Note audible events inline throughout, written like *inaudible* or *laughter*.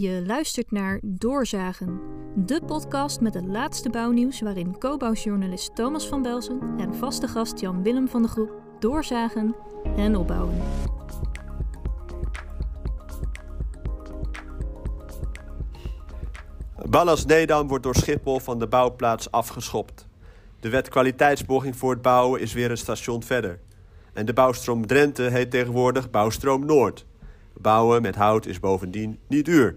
Je luistert naar Doorzagen, de podcast met het laatste bouwnieuws waarin co-bouwjournalist Thomas van Belzen en vaste gast Jan Willem van de Groep doorzagen en opbouwen. Ballas Nedam wordt door Schiphol van de bouwplaats afgeschopt. De wet kwaliteitsborging voor het bouwen is weer een station verder. En de bouwstroom Drenthe heet tegenwoordig Bouwstroom Noord. Bouwen met hout is bovendien niet duur.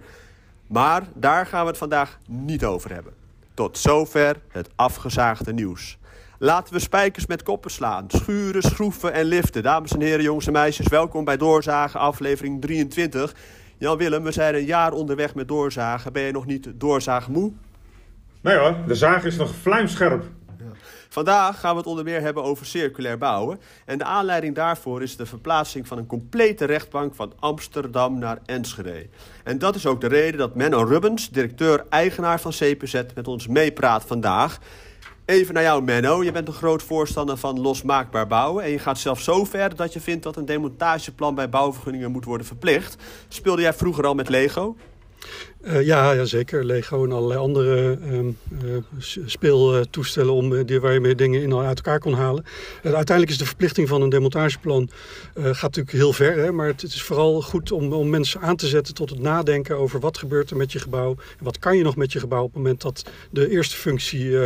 Maar daar gaan we het vandaag niet over hebben. Tot zover het afgezaagde nieuws. Laten we spijkers met koppen slaan. Schuren, schroeven en liften. Dames en heren, jongens en meisjes, welkom bij Doorzagen, aflevering 23. Jan Willem, we zijn een jaar onderweg met doorzagen. Ben je nog niet doorzaagmoe? Nee hoor, de zaag is nog vlijmscherp. Vandaag gaan we het onder meer hebben over circulair bouwen. En de aanleiding daarvoor is de verplaatsing van een complete rechtbank van Amsterdam naar Enschede. En dat is ook de reden dat Menno Rubbens, directeur-eigenaar van CPZ, met ons meepraat vandaag. Even naar jou, Menno. Je bent een groot voorstander van losmaakbaar bouwen. En je gaat zelfs zo ver dat je vindt dat een demontageplan bij bouwvergunningen moet worden verplicht. Speelde jij vroeger al met Lego? Uh, ja, ja, zeker. Lego en allerlei andere um, uh, speeltoestellen om, die, waar je mee dingen in uit elkaar kon halen. Uiteindelijk is de verplichting van een demontageplan gaat natuurlijk heel ver. Hè, maar het, het, is vooral goed om, om mensen aan te zetten tot het nadenken over wat gebeurt er met je gebouw. En wat kan je nog met je gebouw op het moment dat de eerste functie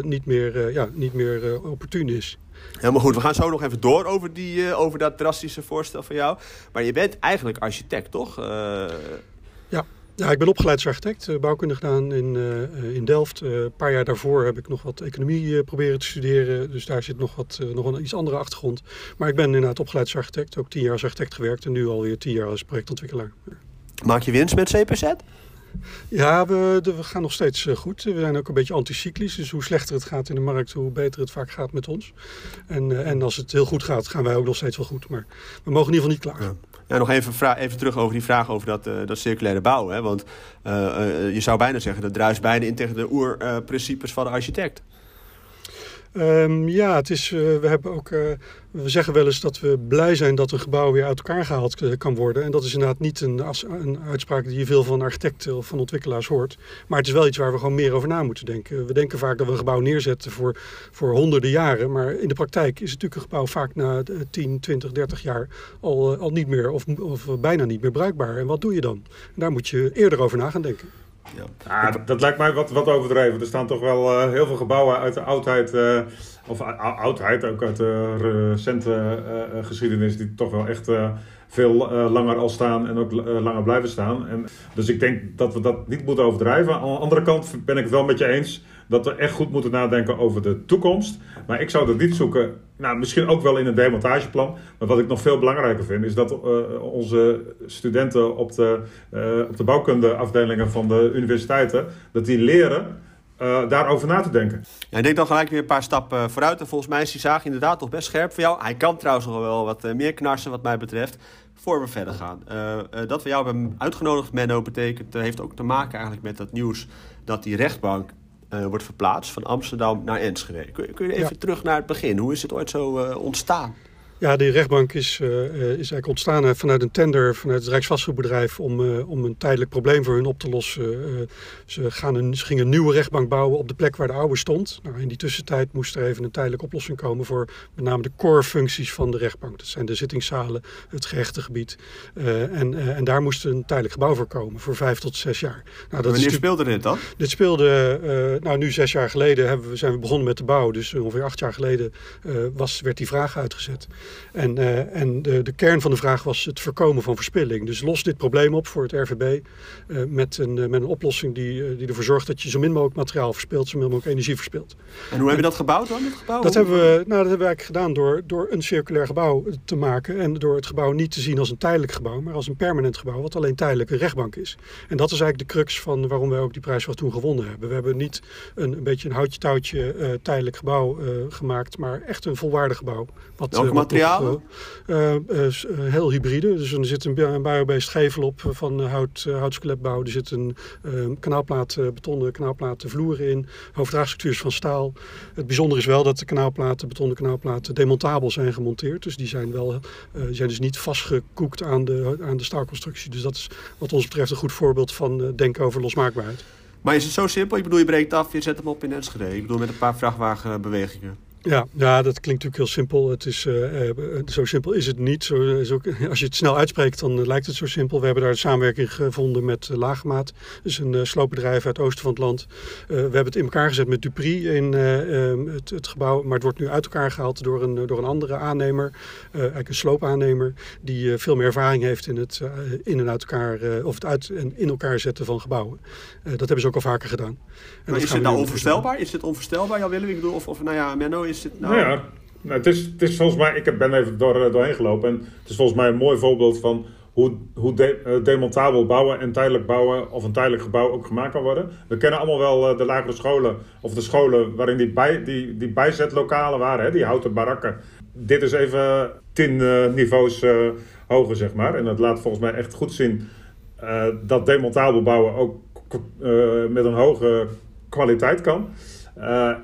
niet meer, ja, niet meer opportun is. Helemaal goed. We gaan zo nog even door over, die, over dat drastische voorstel van jou. Maar je bent eigenlijk architect, toch? Ja. Ik ben opgeleid als architect, eh, bouwkunde gedaan in, uh, in Delft. Uh, een paar jaar daarvoor heb ik nog wat economie proberen te studeren. Dus daar zit nog, wat, nog een iets andere achtergrond. Maar ik ben inderdaad opgeleid architect. Ook tien jaar als architect gewerkt en nu alweer tien jaar als projectontwikkelaar. Maak je winst met CPZ? Ja, we, we, gaan nog steeds goed. We zijn ook een beetje anticyclisch. Dus hoe slechter het gaat in de markt, hoe beter het vaak gaat met ons. En, en als het heel goed gaat, gaan wij ook nog steeds wel goed. Maar we mogen in ieder geval niet klagen. Ja. Nog even, even terug over die vraag over dat, uh, dat circulaire bouwen. Hè? Want je zou bijna zeggen, dat druist bijna in tegen de oerprincipes van de architect. Um, ja, het is, uh, we hebben ook, uh, we zeggen wel eens dat we blij zijn dat een gebouw weer uit elkaar gehaald uh, kan worden. En dat is inderdaad niet een, een, uitspraak die je veel van architecten of van ontwikkelaars hoort. Maar het is wel iets waar we gewoon meer over na moeten denken. We denken vaak dat we een gebouw neerzetten voor, voor honderden jaren. Maar in de praktijk is natuurlijk een gebouw vaak na 10, 20, 30 jaar al, al niet meer of, of bijna niet meer bruikbaar. En wat doe je dan? Daar moet je eerder over na gaan denken. Ja. Ah, dat, lijkt mij wat, wat overdreven. Er staan toch wel uh, heel veel gebouwen uit de oudheid, uh, of oudheid, ook uit de recente uh, geschiedenis, die toch wel echt veel langer al staan en ook langer blijven staan. En, dus ik denk dat we dat niet moeten overdrijven. Aan de andere kant ben ik het wel met je eens dat we echt goed moeten nadenken over de toekomst. Maar ik zou dat niet zoeken, nou, misschien ook wel in een demontageplan. Maar wat ik nog veel belangrijker vind, is dat uh, onze studenten op de, uh, op de bouwkundeafdelingen van de universiteiten, dat die leren. Uh, daarover na te denken. Ja, ik denk dan gelijk weer een paar stappen vooruit. En volgens mij is die zaag inderdaad toch best scherp voor jou. Hij kan trouwens nog wel wat meer knarsen wat mij betreft. Voor we verder gaan. dat we jou hebben uitgenodigd, Menno, betekent, heeft ook te maken eigenlijk met dat nieuws dat die rechtbank uh, wordt verplaatst van Amsterdam naar Enschede. Kun, kun je even ja. terug naar het begin? Hoe is het ooit zo uh, ontstaan? Ja, de rechtbank is, uh, is eigenlijk ontstaan vanuit een tender vanuit het Rijksvastgoedbedrijf om, uh, om een tijdelijk probleem voor hun op te lossen. Uh, ze, gaan een, ze gingen een nieuwe rechtbank bouwen op de plek waar de oude stond. Nou, in die tussentijd moest er even een tijdelijke oplossing komen voor met name de core functies van de rechtbank. Dat zijn de zittingszalen, het gerechtengebied. en, en daar moest een tijdelijk gebouw voor komen voor vijf tot zes jaar. Nou, dat Wanneer speelde dit dan? Dit speelde, nou nu zes jaar geleden hebben we, zijn we begonnen met de bouw. Dus ongeveer acht jaar geleden was, werd die vraag uitgezet. En, uh, en de, de, kern van de vraag was het voorkomen van verspilling. Dus los dit probleem op voor het RVB uh, met, een, uh, met een oplossing die, die ervoor zorgt dat je zo min mogelijk materiaal verspilt, zo min mogelijk energie verspilt. En hoe heb je dat gebouwd dan? Het gebouw? Dat, hebben we, nou, dat hebben we eigenlijk gedaan door, door een circulair gebouw te maken en door het gebouw niet te zien als een tijdelijk gebouw, maar als een permanent gebouw, wat alleen tijdelijk een rechtbank is. En dat is eigenlijk de crux van waarom wij ook die prijs van toen gewonnen hebben. We hebben niet een, een beetje een houtje touwtje tijdelijk gebouw gemaakt, maar echt een volwaardig gebouw. Wat, Welke materialen materialen? Uh, heel hybride. Dus er zit een biobased gevel op van hout, houtskeletbouw. Er zit een kanaalplaat, betonnen kanaalplaten vloeren in. Hoofddraagstructuur is van staal. Het bijzondere is wel dat de kanaalplaten, betonnen kanaalplaten, demontabel zijn gemonteerd. Dus die zijn, wel, zijn dus niet vastgekoekt aan de, aan de staalconstructie. Dus dat is wat ons betreft een goed voorbeeld van denken over losmaakbaarheid. Maar is het zo simpel? Ik bedoel, je breekt af, je zet hem op in Enschede. Ik bedoel, met een paar vrachtwagenbewegingen. Ja, ja, dat klinkt natuurlijk heel simpel. Het is, uh, zo simpel is het niet. Zo, zo, *laughs* als je het snel uitspreekt, dan lijkt het zo simpel. We hebben daar een samenwerking gevonden met uh, Laagmaat. Dus een sloopbedrijf uit het oosten van het land. we hebben het in elkaar gezet met Dupri in ehm, het, het, gebouw. Maar het wordt nu uit elkaar gehaald door een, door een andere aannemer. eigenlijk een sloopaannemer. Die veel meer ervaring heeft in het in en uit elkaar, of het uit en in elkaar zetten van gebouwen. dat hebben ze ook al vaker gedaan. En maar is het nou onvoorstelbaar? Is het onvoorstelbaar, Jan Willem? Ik bedoel, of, of nou ja, Menno het nou... nou ja, nou, het, is, het is volgens mij, ik ben even door, eh, doorheen gelopen en het is volgens mij een mooi voorbeeld van hoe, hoe de, uh, demontabel bouwen en tijdelijk bouwen of een tijdelijk gebouw ook gemaakt kan worden. We kennen allemaal wel uh, de lagere scholen of de scholen waarin die, bij, die, die bijzetlokalen waren, hè, die houten barakken. Dit is even tien niveaus hoger, zeg maar. En dat laat volgens mij echt goed zien dat demontabel bouwen ook met een hoge kwaliteit kan.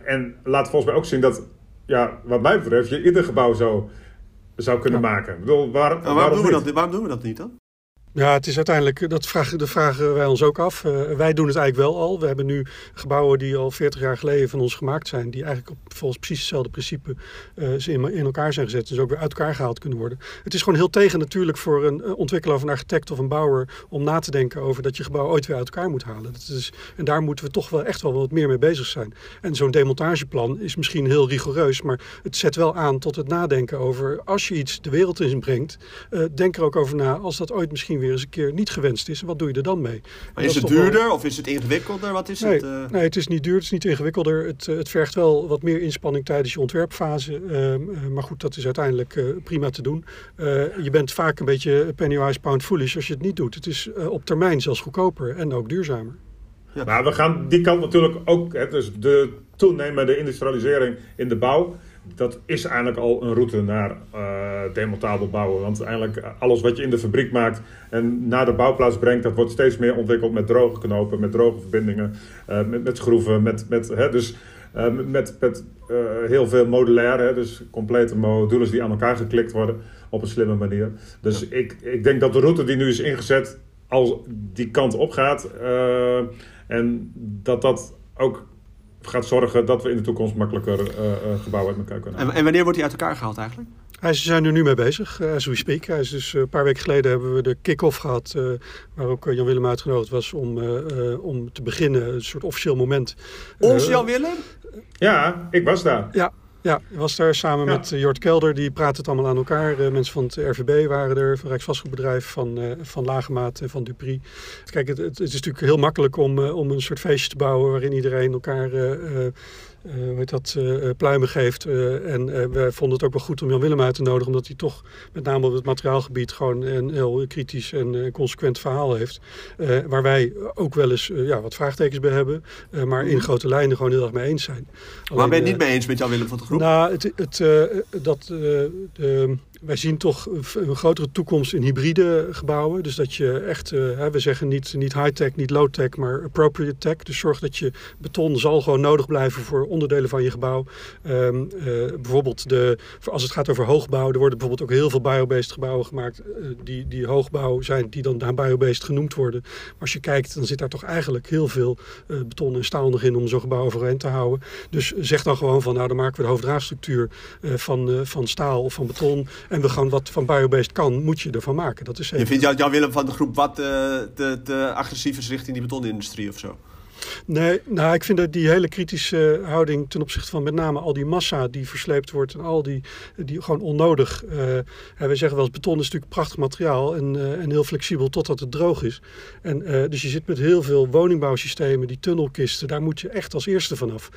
en laat volgens mij ook zien dat ja, wat mij betreft, je ieder gebouw zo zou kunnen maken. Ik bedoel, waar, waarom, doen we dat, waarom doen we dat niet dan? Ja, het is uiteindelijk, dat vragen, dat vragen wij ons ook af. Uh, wij doen het eigenlijk wel al. We hebben nu gebouwen die al 40 jaar geleden van ons gemaakt zijn, die eigenlijk op volgens precies hetzelfde principe uh, in, in, elkaar zijn gezet. Dus ook weer uit elkaar gehaald kunnen worden. Het is gewoon heel tegen natuurlijk voor een uh, ontwikkelaar of een architect of een bouwer om na te denken over dat je gebouw ooit weer uit elkaar moet halen. Dat is, en daar moeten we toch wel echt wel wat meer mee bezig zijn. En zo'n demontageplan is misschien heel rigoureus, maar het zet wel aan tot het nadenken over als je iets de wereld in brengt, denk er ook over na als dat ooit misschien weer eens een keer niet gewenst is. Wat doe je er dan mee? Maar is het duurder of is het ingewikkelder? Wat is nee, het? Uh... Nee, het is niet duur, het is niet ingewikkelder. Het, eh, het vergt wel wat meer inspanning tijdens je ontwerpfase. Uh, maar goed, dat is uiteindelijk uh, prima te doen. je bent vaak een beetje pennywise pound foolish als je het niet doet. Het is op termijn zelfs goedkoper en ook duurzamer. Ja. Maar we gaan die kant natuurlijk ook, hè, dus de toenemende industrialisering in de bouw dat is eigenlijk al een route naar uh, demontabel bouwen. Want eigenlijk alles wat je in de fabriek maakt en naar de bouwplaats brengt, dat wordt steeds meer ontwikkeld met droge knopen, met droge verbindingen, uh, met, met schroeven, met, met, hè, dus, uh, met, met heel veel modulair, hè, dus complete modules die aan elkaar geklikt worden op een slimme manier. Dus ik, ik denk dat de route die nu is ingezet, al die kant op gaat en dat dat ook gaat zorgen dat we in de toekomst makkelijker uh, gebouwen uit elkaar kunnen. En, en, wanneer wordt hij uit elkaar gehaald eigenlijk? Hij zijn er nu mee bezig, uh, as we speak. Hij is dus, een paar weken geleden hebben we de kick-off gehad, uh, waar ook Jan Willem uitgenodigd was om, om te beginnen, een soort officieel moment. Ons Jan Willem? Ja, ik was daar. Ja, ja, ik was daar samen met uh, Jort Kelder. Die praten het allemaal aan elkaar. Mensen van het RVB waren er, van Rijksvastgoedbedrijf, van, uh, van Lagemaat en van Dupri. Kijk, het, het, is natuurlijk heel makkelijk om, om een soort feestje te bouwen waarin iedereen elkaar uh, weet dat, uh, pluimen geeft. En we vonden het ook wel goed om Jan Willem uit te nodigen, omdat hij toch met name op het materiaalgebied gewoon een heel kritisch en consequent verhaal heeft. waar wij ook wel eens ja, wat vraagtekens bij hebben, maar in mhm. grote lijnen gewoon heel erg mee eens zijn. Alleen, maar ben je het niet mee eens met Jan Willem van de groep? Nou, het, het, dat de wij zien toch een grotere toekomst in hybride gebouwen. Dus dat je echt, uh, we zeggen niet, niet high-tech, niet low-tech, maar appropriate tech. Dus zorg dat je beton zal gewoon nodig blijven voor onderdelen van je gebouw. Um, uh, bijvoorbeeld de, als het gaat over hoogbouw, er worden bijvoorbeeld ook heel veel biobased gebouwen gemaakt uh, die, die hoogbouw zijn, die dan naar biobased genoemd worden. Maar als je kijkt, dan zit daar toch eigenlijk heel veel beton en staal nog in om zo'n gebouw overeind te houden. Dus zeg dan gewoon van, nou dan maken we de hoofddraagstructuur van, van staal of van beton. En we gaan wat van biobased kan, moet je ervan maken. Dat is Je vindt Jan, Willem van de groep wat uh, te, te agressief is richting die betonindustrie of zo? Nee, nou, ik vind dat die hele kritische houding ten opzichte van met name al die massa die versleept wordt en al die, die gewoon onnodig. Uh, wij zeggen wel eens beton is natuurlijk prachtig materiaal en, uh, en heel flexibel totdat het droog is. En, uh, dus je zit met heel veel woningbouwsystemen, die tunnelkisten, daar moet je echt als eerste vanaf.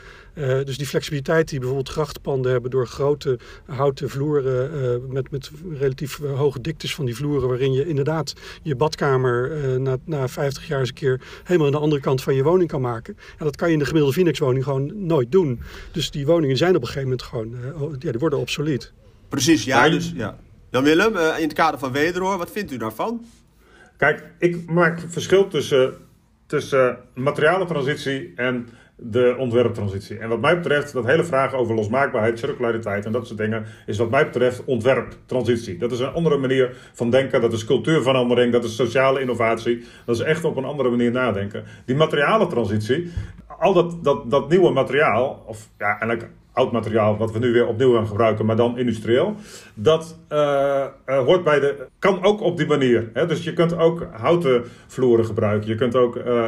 dus die flexibiliteit die bijvoorbeeld grachtpanden hebben door grote houten vloeren met, met relatief hoge diktes van die vloeren, waarin je inderdaad je badkamer na, na 50 jaar eens een keer helemaal aan de andere kant van je woning kan maken. En dat kan je in de gemiddelde Phoenix-woning gewoon nooit doen. Dus die woningen zijn op een gegeven moment gewoon, uh, ja, die worden obsolet. Precies, ja. Dus, ja. Dan Willem, eh, in het kader van wederhoor, wat vindt u daarvan? Kijk, ik maak verschil tussen, tussen materialentransitie en de ontwerptransitie. En wat mij betreft, dat hele vraag over losmaakbaarheid, circulariteit en dat soort dingen, is wat mij betreft ontwerptransitie. Dat is een andere manier van denken, dat is cultuurverandering, dat is sociale innovatie. Dat is echt op een andere manier nadenken. Die materialentransitie, al dat, dat, dat nieuwe materiaal, of ja, eigenlijk oud materiaal wat we nu weer opnieuw gaan gebruiken, maar dan industrieel. Dat eh, hoort bij de. kan ook op die manier. Hè? Dus je kunt ook houten vloeren gebruiken. Je kunt ook eh,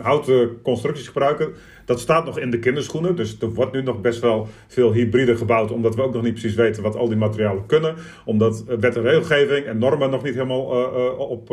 houten constructies gebruiken. Dat staat nog in de kinderschoenen. Dus er wordt nu nog best wel veel hybride gebouwd. Omdat we ook nog niet precies weten wat al die materialen kunnen. Omdat wet en regelgeving en normen nog niet helemaal op,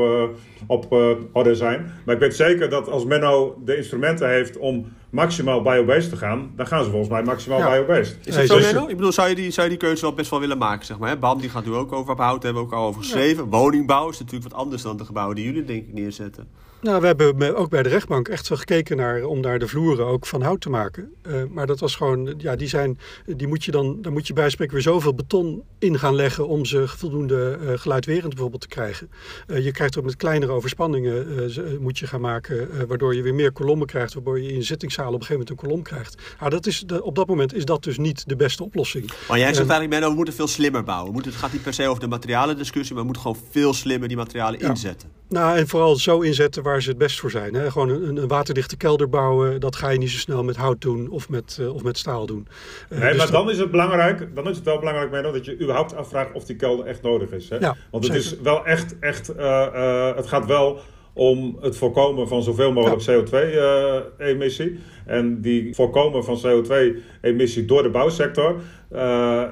op orde zijn. Maar ik weet zeker dat als Menno de instrumenten heeft om maximaal biobased te gaan. dan gaan ze volgens mij maximaal Ja. biobased. Is dat zo. Menno? Ik bedoel, zou je, die, zou je die keuze wel best wel willen maken, zeg maar? Hè? BAM, die gaat nu ook over op hout, hebben we ook al over geschreven. Woningbouw is natuurlijk wat anders dan de gebouwen die jullie denk ik neerzetten. Nou, we hebben ook bij de rechtbank echt wel gekeken naar om daar de vloeren ook van hout te maken. Eh, maar dat was gewoon, ja, die zijn, die moet je dan, dan moet je bij spreken weer zoveel beton in gaan leggen om ze voldoende eh, geluidwerend bijvoorbeeld te krijgen. Eh, je krijgt ook met kleinere overspanningen moet je gaan maken, waardoor je weer meer kolommen krijgt, waardoor je in zittingszalen op een gegeven moment een kolom krijgt. Nou, dat is, op dat moment is dat dus niet de beste oplossing. Maar jij zegt En- eigenlijk, we moeten veel slimmer bouwen. We moeten, het gaat niet per se over de materialendiscussie, maar we moeten gewoon veel slimmer die materialen Ja. inzetten. Nou, en vooral zo inzetten waar ze het best voor zijn. Hè? Gewoon een, een waterdichte kelder bouwen, dat ga je niet zo snel met hout doen of met, eh, of met staal doen. Eh, Nee, dus maar dan is het belangrijk, dan is het wel belangrijk Menno, dat je überhaupt afvraagt of die kelder echt nodig is. Hè? Ja, Want het zeker. is wel echt, echt eh, het gaat wel om het voorkomen van zoveel mogelijk CO2-emissie. en die voorkomen van CO2-emissie door de bouwsector,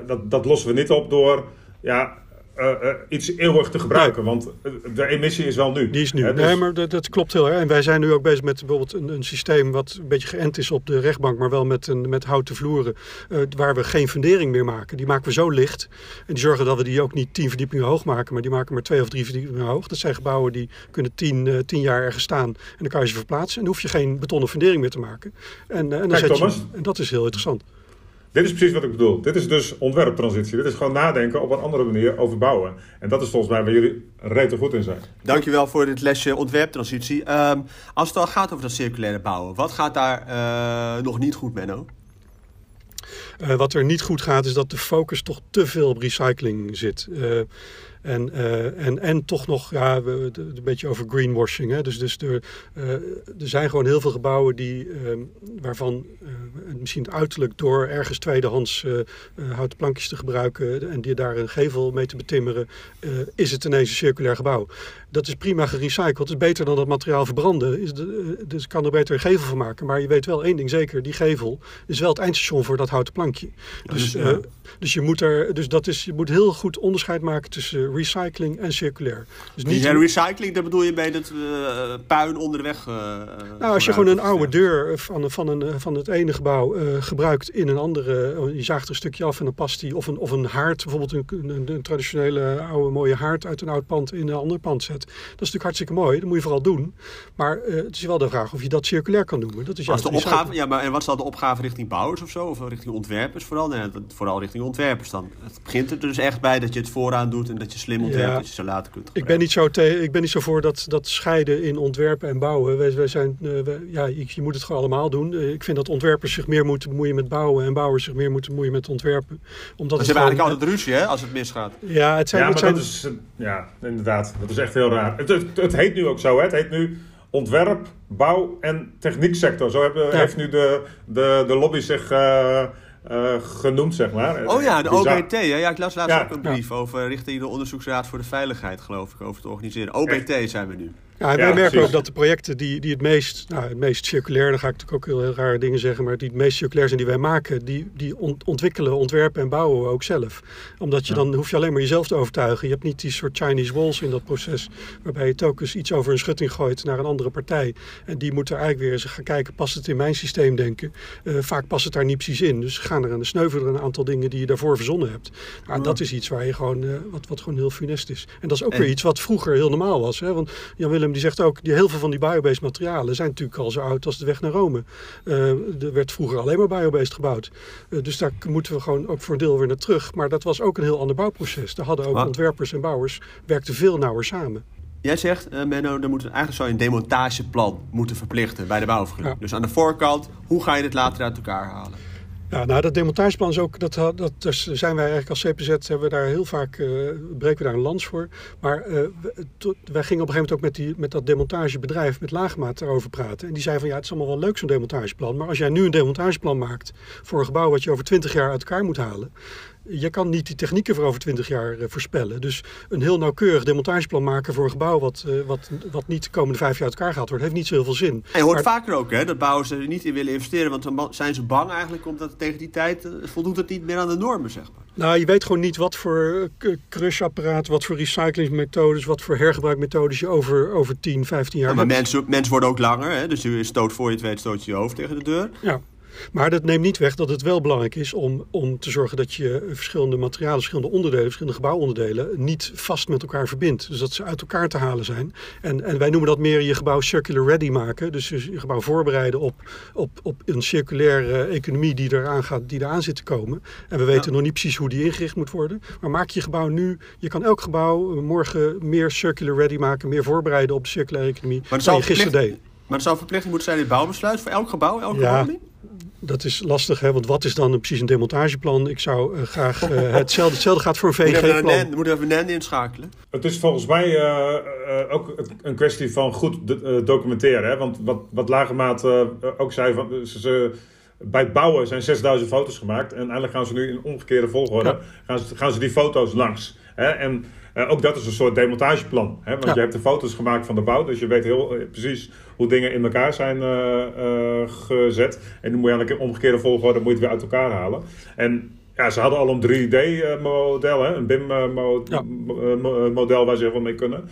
dat, dat lossen we niet op door ja, iets eeuwig te gebruiken. Want eh, de emissie is wel nu. Die is nu. Hè, dus- Nee, maar dat, dat klopt heel erg. En wij zijn nu ook bezig met bijvoorbeeld een, een systeem wat een beetje geënt is op de rechtbank, maar wel met, een, met houten vloeren, eh, waar we geen fundering meer maken. Die maken we zo licht. En die zorgen dat we die ook niet tien verdiepingen hoog maken, maar die maken maar twee of drie verdiepingen hoog. Dat zijn gebouwen die kunnen tien, eh, tien jaar ergens staan en dan kan je ze verplaatsen. En dan hoef je geen betonnen fundering meer te maken. En, eh, en, dan Kijk, zet je, en dat is heel interessant. Dit is precies wat ik bedoel. Dit is dus ontwerptransitie. Dit is gewoon nadenken op een andere manier over bouwen. En dat is volgens mij waar jullie rete goed in zijn. Dankjewel voor dit lesje ontwerptransitie. Ehm, als het al gaat over dat circulaire bouwen, wat gaat daar eh, nog niet goed, Menno? Eh, wat er niet goed gaat, is dat de focus toch te veel op recycling zit. Eh, en, eh, en, en toch nog ja, we, een beetje over greenwashing. Hè? Dus, dus er, eh, er zijn gewoon heel veel gebouwen die, eh, waarvan eh, misschien het uiterlijk door ergens tweedehands eh, eh, houten plankjes te gebruiken en die daar een gevel mee te betimmeren, is het ineens een circulair gebouw. Dat is prima gerecycled. Het is beter dan dat materiaal verbranden. Is de, dus kan er beter een gevel van maken. Maar je weet wel één ding zeker: die gevel is wel het eindstation voor dat houten plankje. Dus, dus, ja. dus, je, moet er, dus dat is, je moet heel goed onderscheid maken tussen recycling en circulair. Dus Niet niet, recycling, daar bedoel je mee dat eh, puin onderweg. eh, nou, als je gewoon een oude deur van, van, een, van het ene gebouw eh, gebruikt in een andere, eh, je zaagt er een stukje af en dan past die, of een, of een haard, bijvoorbeeld een, een, een traditionele oude mooie haard uit een oud pand in een ander pand zet. Dat is natuurlijk hartstikke mooi, dat moet je vooral doen. Maar eh, het is wel de vraag of je dat circulair kan noemen. Dat is Was de opgave, ja, maar en wat is dan de opgave richting bouwers of zo? Of richting ontwerpers vooral? Nee, vooral richting ontwerpers dan. Het begint er dus echt bij dat je het vooraan doet en dat je slim ontwerpt, Ja. dat je ze later kunt Ik ben, niet zo te, ik ben niet zo voor dat, dat scheiden in ontwerpen en bouwen. Wij, wij zijn, eh, wij- ja, je, je moet het gewoon allemaal doen. Eh, ik vind dat ontwerpers zich meer moeten bemoeien met bouwen en bouwers zich meer moeten bemoeien met ontwerpen. Omdat Maar ze het hebben eigenlijk altijd ruzie hè, als het misgaat. Ja, het zijn, ja, het maar zijn, dat is, eh, ja, inderdaad. Dat is echt heel raar. Het, het, het heet nu ook zo, hè? Het heet nu ontwerp, bouw en technieksector. Zo hebben, Ja. heeft nu de, de, de lobby zich eh, eh, genoemd, zeg maar. Oh ja, de Bizar. OBT. Hè? Ja, ik las laatst Ja. ook een brief over richting de Onderzoeksraad voor de Veiligheid, geloof ik, over te organiseren. OBT zijn we nu. Ja, en wij Ja, merken precies. ook dat de projecten die, die het meest, nou, het meest circulair, dan ga ik natuurlijk ook heel, heel rare dingen zeggen, maar die het meest circulair zijn die wij maken, die, die ont- ontwikkelen, ontwerpen en bouwen we ook zelf. Omdat je Ja. dan hoef je alleen maar jezelf te overtuigen. Je hebt niet die soort Chinese walls in dat proces, waarbij je telkens iets over een schutting gooit naar een andere partij. En die moet er eigenlijk weer eens gaan kijken, past het in mijn systeem denken? Eh, vaak past het daar niet precies in. Dus gaan er een sneuvelen er een aantal dingen die je daarvoor verzonnen hebt. Nou, Ja. dat is iets waar je gewoon, eh, wat, wat gewoon heel funest is. En dat is ook En- weer iets wat vroeger heel normaal was. Hè? Want Jan Willem Die zegt ook, die, heel veel van die biobased materialen zijn natuurlijk al zo oud als de weg naar Rome. er werd vroeger alleen maar biobased gebouwd. dus daar moeten we gewoon ook voor een deel weer naar terug. Maar dat was ook een heel ander bouwproces. Daar hadden ook ontwerpers en bouwers, werkten veel nauwer samen. Jij zegt, uh, Menno, er moet eigenlijk zo een demontageplan moeten verplichten bij de bouwvergunning. Dus aan de voorkant, hoe ga je dit later uit elkaar halen? Ja, nou, dat demontageplan is ook, dat, dat zijn wij eigenlijk als CPZ, hebben we daar heel vaak, uh, breken we daar een lans voor. Maar uh, wij gingen op een gegeven moment ook met, die, met dat demontagebedrijf, met Laagmaat, erover praten. En die zei van, ja, het is allemaal wel leuk zo'n demontageplan. Maar als jij nu een demontageplan maakt voor een gebouw wat je over 20 jaar uit elkaar moet halen, je kan niet die technieken voor over 20 jaar uh, voorspellen. Dus een heel nauwkeurig demontageplan maken voor een gebouw wat, uh, wat, wat niet de komende vijf jaar uit elkaar gehaald wordt, heeft niet zo heel veel zin. En je hoort vaker ook hè, dat bouwers er niet in willen investeren, want dan zijn ze bang eigenlijk omdat tegen die tijd uh, voldoet het niet meer aan de normen, zeg maar. Nou, je weet gewoon niet wat voor crushapparaat, wat voor recyclingsmethodes, wat voor hergebruikmethodes je over, over 10, 15 jaar ja, Maar mensen, mensen worden ook langer, hè? dus je stoot voor je het weet, stoot je je hoofd tegen de deur. Ja. Maar dat neemt niet weg dat het wel belangrijk is om, om te zorgen dat je verschillende materialen, verschillende onderdelen, verschillende gebouwonderdelen niet vast met elkaar verbindt. Dus dat ze uit elkaar te halen zijn. En, en wij noemen dat meer je gebouw circular ready maken. Dus je gebouw voorbereiden op, op, op een circulaire economie die eraan, gaat, die eraan zit te komen. En we weten nog niet precies hoe die ingericht moet worden. Maar maak je gebouw nu, je kan elk gebouw morgen meer circular ready maken, meer voorbereiden op de circulaire economie. Maar dan je gisteren deed. Maar er zou verplichting moeten zijn in het bouwbesluit voor elk gebouw, elke ja, dat is lastig, hè? want wat is dan precies een demontageplan? Ik zou uh, graag uh, *laughs* hetzelfde, hetzelfde gaat voor een VG-plan. We moeten even NEN inschakelen. Het is volgens mij uh, ook een kwestie van goed documenteren. Hè? Want wat, wat Lagemaat ook zei, van, ze, bij het bouwen zijn 6000 foto's gemaakt. En eigenlijk gaan ze nu in omgekeerde volgorde, ja. gaan, ze, gaan ze die foto's langs. Hè? En uh, ook dat is een soort demontageplan. Hè? Want ja. je hebt de foto's gemaakt van de bouw, dus je weet heel uh, precies hoe dingen in elkaar zijn uh, gezet. En dan moet je eigenlijk in omgekeerde volgorde moet je het weer uit elkaar halen. En ja, ze hadden al een 3D-model, een BIM-model ja. waar ze heel veel mee kunnen.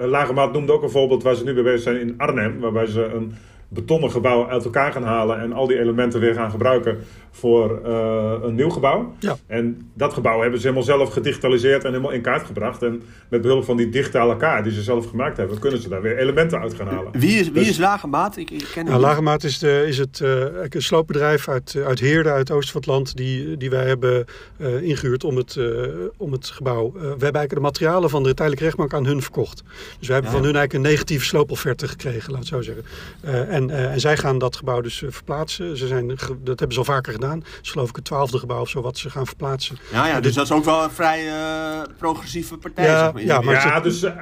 Lagemaat noemde ook een voorbeeld waar ze nu bij bezig zijn in Arnhem, waarbij ze een betonnen gebouw uit elkaar gaan halen en al die elementen weer gaan gebruiken voor uh, een nieuw gebouw. Ja. En dat gebouw hebben ze helemaal zelf gedigitaliseerd en helemaal in kaart gebracht. En met behulp van die digitale kaart die ze zelf gemaakt hebben, kunnen ze daar weer elementen uit gaan halen. Wie is, wie dus, is Lagemaat? Ik, ik ken nou, Lagemaat is, de, is het uh, een sloopbedrijf uit, uit Heerde, uit het oosten van het land, die, die wij hebben uh, ingehuurd om het, om het gebouw. we hebben eigenlijk de materialen van de tijdelijke rechtbank aan hun verkocht. Dus we hebben ja. van hun eigenlijk een negatieve sloopofferte gekregen, laat het zo zeggen. en, en zij gaan dat gebouw dus verplaatsen. Ze zijn, dat hebben ze al vaker gedaan. Dat is geloof ik het twaalfde gebouw of zo wat ze gaan verplaatsen. Ja, ja dus dat is ook wel een vrij uh, progressieve partij. Ja, zeg maar. ja, maar ja, dus uh,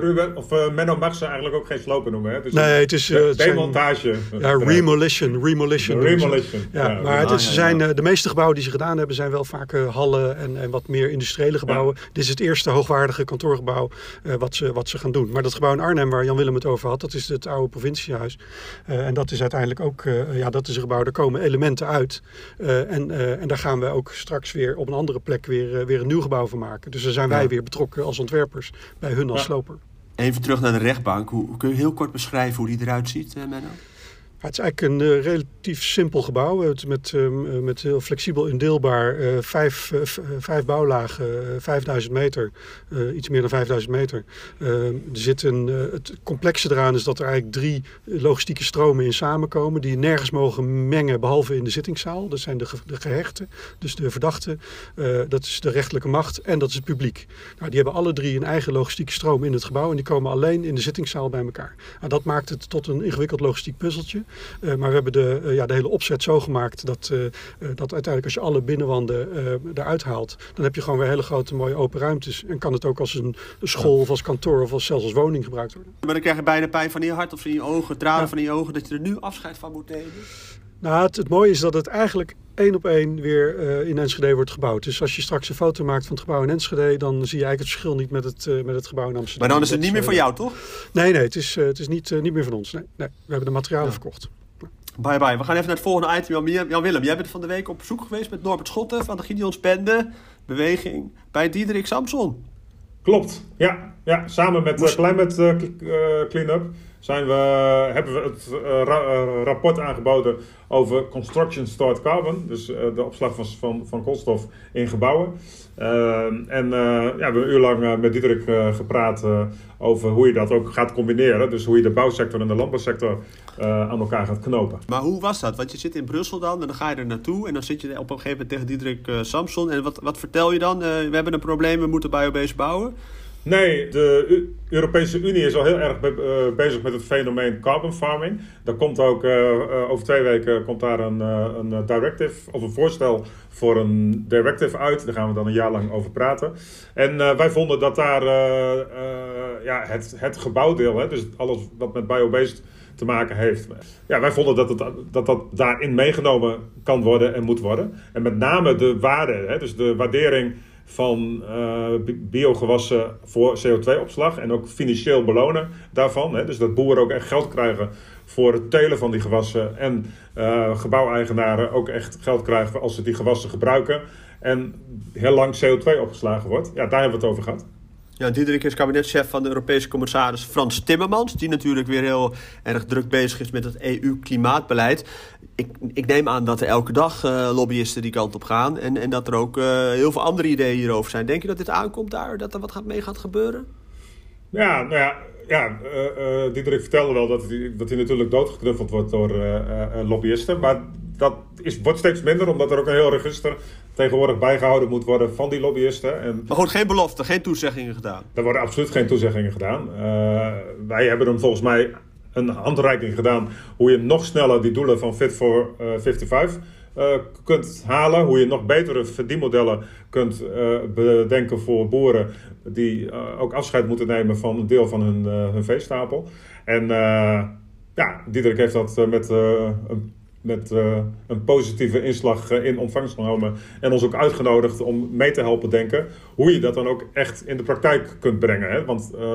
Ruben, of uh, Menno mag ze eigenlijk ook geen slopen noemen. Hè? Dus nee, het is... De, demontage. Ja, remolition. Remolition. remolition. Ja, ja, maar het is, zijn, de meeste gebouwen die ze gedaan hebben zijn wel vaak hallen en, en wat meer industriële gebouwen. Dit is het eerste hoogwaardige kantoorgebouw wat, ze, wat ze gaan doen. Maar dat gebouw in Arnhem waar Jan Willem het over had, dat is het oude provinciehuis. En dat is uiteindelijk ook, ja, dat is een gebouw, daar komen elementen uit. Uh, en, uh, en daar gaan we ook straks weer op een andere plek weer, uh, weer een nieuw gebouw van maken. Dus daar zijn wij ja. weer betrokken als ontwerpers bij hun als ja. sloper. Even terug naar de rechtbank. Hoe, kun je heel kort beschrijven hoe die eruit ziet, Menno? Het is eigenlijk een uh, relatief simpel gebouw. Het met, uh, met heel flexibel indeelbaar. Uh, vijf, vijf bouwlagen, 5000 meter. iets meer dan 5000 meter. er zit een, het complexe eraan is dat er eigenlijk drie logistieke stromen in samenkomen. Die nergens mogen mengen behalve in de zittingszaal. Dat zijn de, de gehechten, dus de verdachten. dat is de rechterlijke macht en dat is het publiek. Nou, die hebben alle drie een eigen logistieke stroom in het gebouw. En die komen alleen in de zittingszaal bij elkaar. Nou, dat maakt het tot een ingewikkeld logistiek puzzeltje. Uh, maar we hebben de, uh, ja, de hele opzet zo gemaakt dat, uh, dat uiteindelijk als je alle binnenwanden eruit haalt, dan heb je gewoon weer hele grote mooie open ruimtes. En kan het ook als een school of als kantoor of als, zelfs als woning gebruikt worden. Maar dan krijg je bijna pijn van je hart of van je ogen, tranen ja. van je ogen, dat je er nu afscheid van moet nemen. Nou, het, het mooie is dat het eigenlijk één op één weer uh, in Enschede wordt gebouwd. Dus als je straks een foto maakt van het gebouw in Enschede, dan zie je eigenlijk het verschil niet met het, uh, met het gebouw in Amsterdam. Maar dan is het niet meer van jou, toch? Nee, nee, het is, uh, het is niet, niet meer van ons. Nee, nee, we hebben de materialen ja. verkocht. Bye bye. We gaan even naar het volgende item. Jan, Jan Willem, jij bent van de week op bezoek geweest met Norbert Schotten van de Gideons Bende Beweging bij Diederik Samson. Klopt, ja. ja samen met Moest... Climate Cleanup zijn we, hebben we het rapport aangeboden over Construction Stored Carbon. Dus de opslag van, van, van koolstof in gebouwen. en ja, we hebben een uur lang met Diederik gepraat over hoe je dat ook gaat combineren. Dus hoe je de bouwsector en de landbouwsector aan elkaar gaat knopen. Maar hoe was dat? Want je zit in Brussel dan en dan ga je er naartoe. En dan zit je op een gegeven moment tegen Diederik Samson. En wat, wat vertel je dan? we hebben een probleem, we moeten biobased bouwen. Nee, de Europese Unie is al heel erg eh, bezig met het fenomeen carbon farming. Daar komt ook uh, over twee weken komt daar een, een directive of een voorstel voor een directive uit. Daar gaan we dan een jaar lang over praten. En wij vonden dat daar ja, het, het gebouwdeel, hè, dus alles wat met biobased te maken heeft. Ja, wij vonden dat, het, dat dat daarin meegenomen kan worden en moet worden. En met name de waarde, hè, dus de waardering van uh, biogewassen voor CO2-opslag en ook financieel belonen daarvan. Hè? Dus dat boeren ook echt geld krijgen voor het telen van die gewassen en uh, gebouweigenaren ook echt geld krijgen als ze die gewassen gebruiken en heel lang CO2 opgeslagen wordt. Ja, daar hebben we het over gehad. Ja, Diederik is kabinetchef van de Europese commissaris Frans Timmermans, die natuurlijk weer heel erg druk bezig is met het EU-klimaatbeleid. Ik, ik, neem aan dat er elke dag uh, lobbyisten die kant op gaan en, en dat er ook uh, heel veel andere ideeën hierover zijn. Denk je dat dit aankomt daar, dat er wat gaat mee gaat gebeuren? Ja, nou ja, ja uh, Diederik vertelde wel dat hij, dat hij natuurlijk doodgeknuffeld wordt door lobbyisten. Maar dat is, wordt steeds minder, omdat er ook een heel register tegenwoordig bijgehouden moet worden van die lobbyisten. En maar goed, geen belofte, geen toezeggingen gedaan? Er worden absoluut geen toezeggingen gedaan. Wij hebben hem volgens mij een handreiking gedaan hoe je nog sneller die doelen van Fit for uh, 55 uh, kunt halen. Hoe je nog betere verdienmodellen kunt uh, bedenken voor boeren die ook afscheid moeten nemen van een deel van hun, hun veestapel. En ja, Diederik heeft dat met een met uh, een positieve inslag uh, in ontvangst genomen. En ons ook uitgenodigd om mee te helpen denken hoe je dat dan ook echt in de praktijk kunt brengen. Hè? Want uh,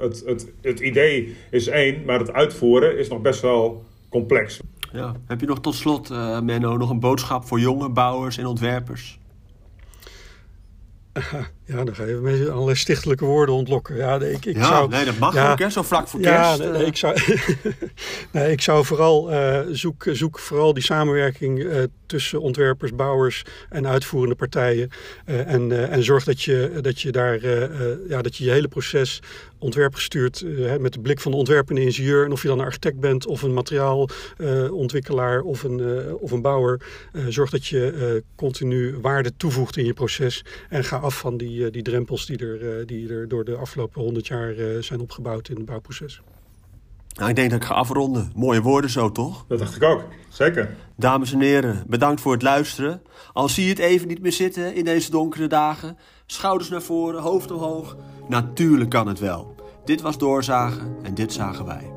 het, het, het idee is één, maar het uitvoeren is nog best wel complex. Ja. Heb je nog tot slot, Menno, nog een boodschap voor jonge bouwers en ontwerpers? *laughs* Ja, dan ga je met allerlei stichtelijke woorden ontlokken. Ja, ik, ik ja, zou, nee, dat mag ja, ook, hè, zo vlak voor kerst. Ja, nee, ik, zou, *laughs* nee, ik zou vooral uh, zoek, zoek vooral die samenwerking uh, tussen ontwerpers, bouwers en uitvoerende partijen. Uh, en, en zorg dat je, dat je daar ja, dat je je hele proces ontwerpgestuurd met de blik van de ontwerpende ingenieur. En of je dan een architect bent of een materiaalontwikkelaar of, een, of een bouwer. zorg dat je continu waarde toevoegt in je proces. En ga af van die die, die drempels die er, eh, die er door de afgelopen honderd jaar eh, zijn opgebouwd in het bouwproces. Nou, ik denk dat ik ga afronden. Mooie woorden zo, toch? Dat dacht ik ook. Zeker. Dames en heren, bedankt voor het luisteren. Al zie je het even niet meer zitten in deze donkere dagen. Schouders naar voren, hoofd omhoog. Natuurlijk kan het wel. Dit was Doorzagen en dit zagen wij.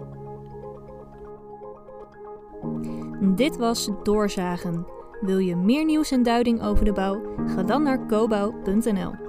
Dit was Doorzagen. Wil je meer nieuws en duiding over de bouw? Ga dan naar cobouw.nl.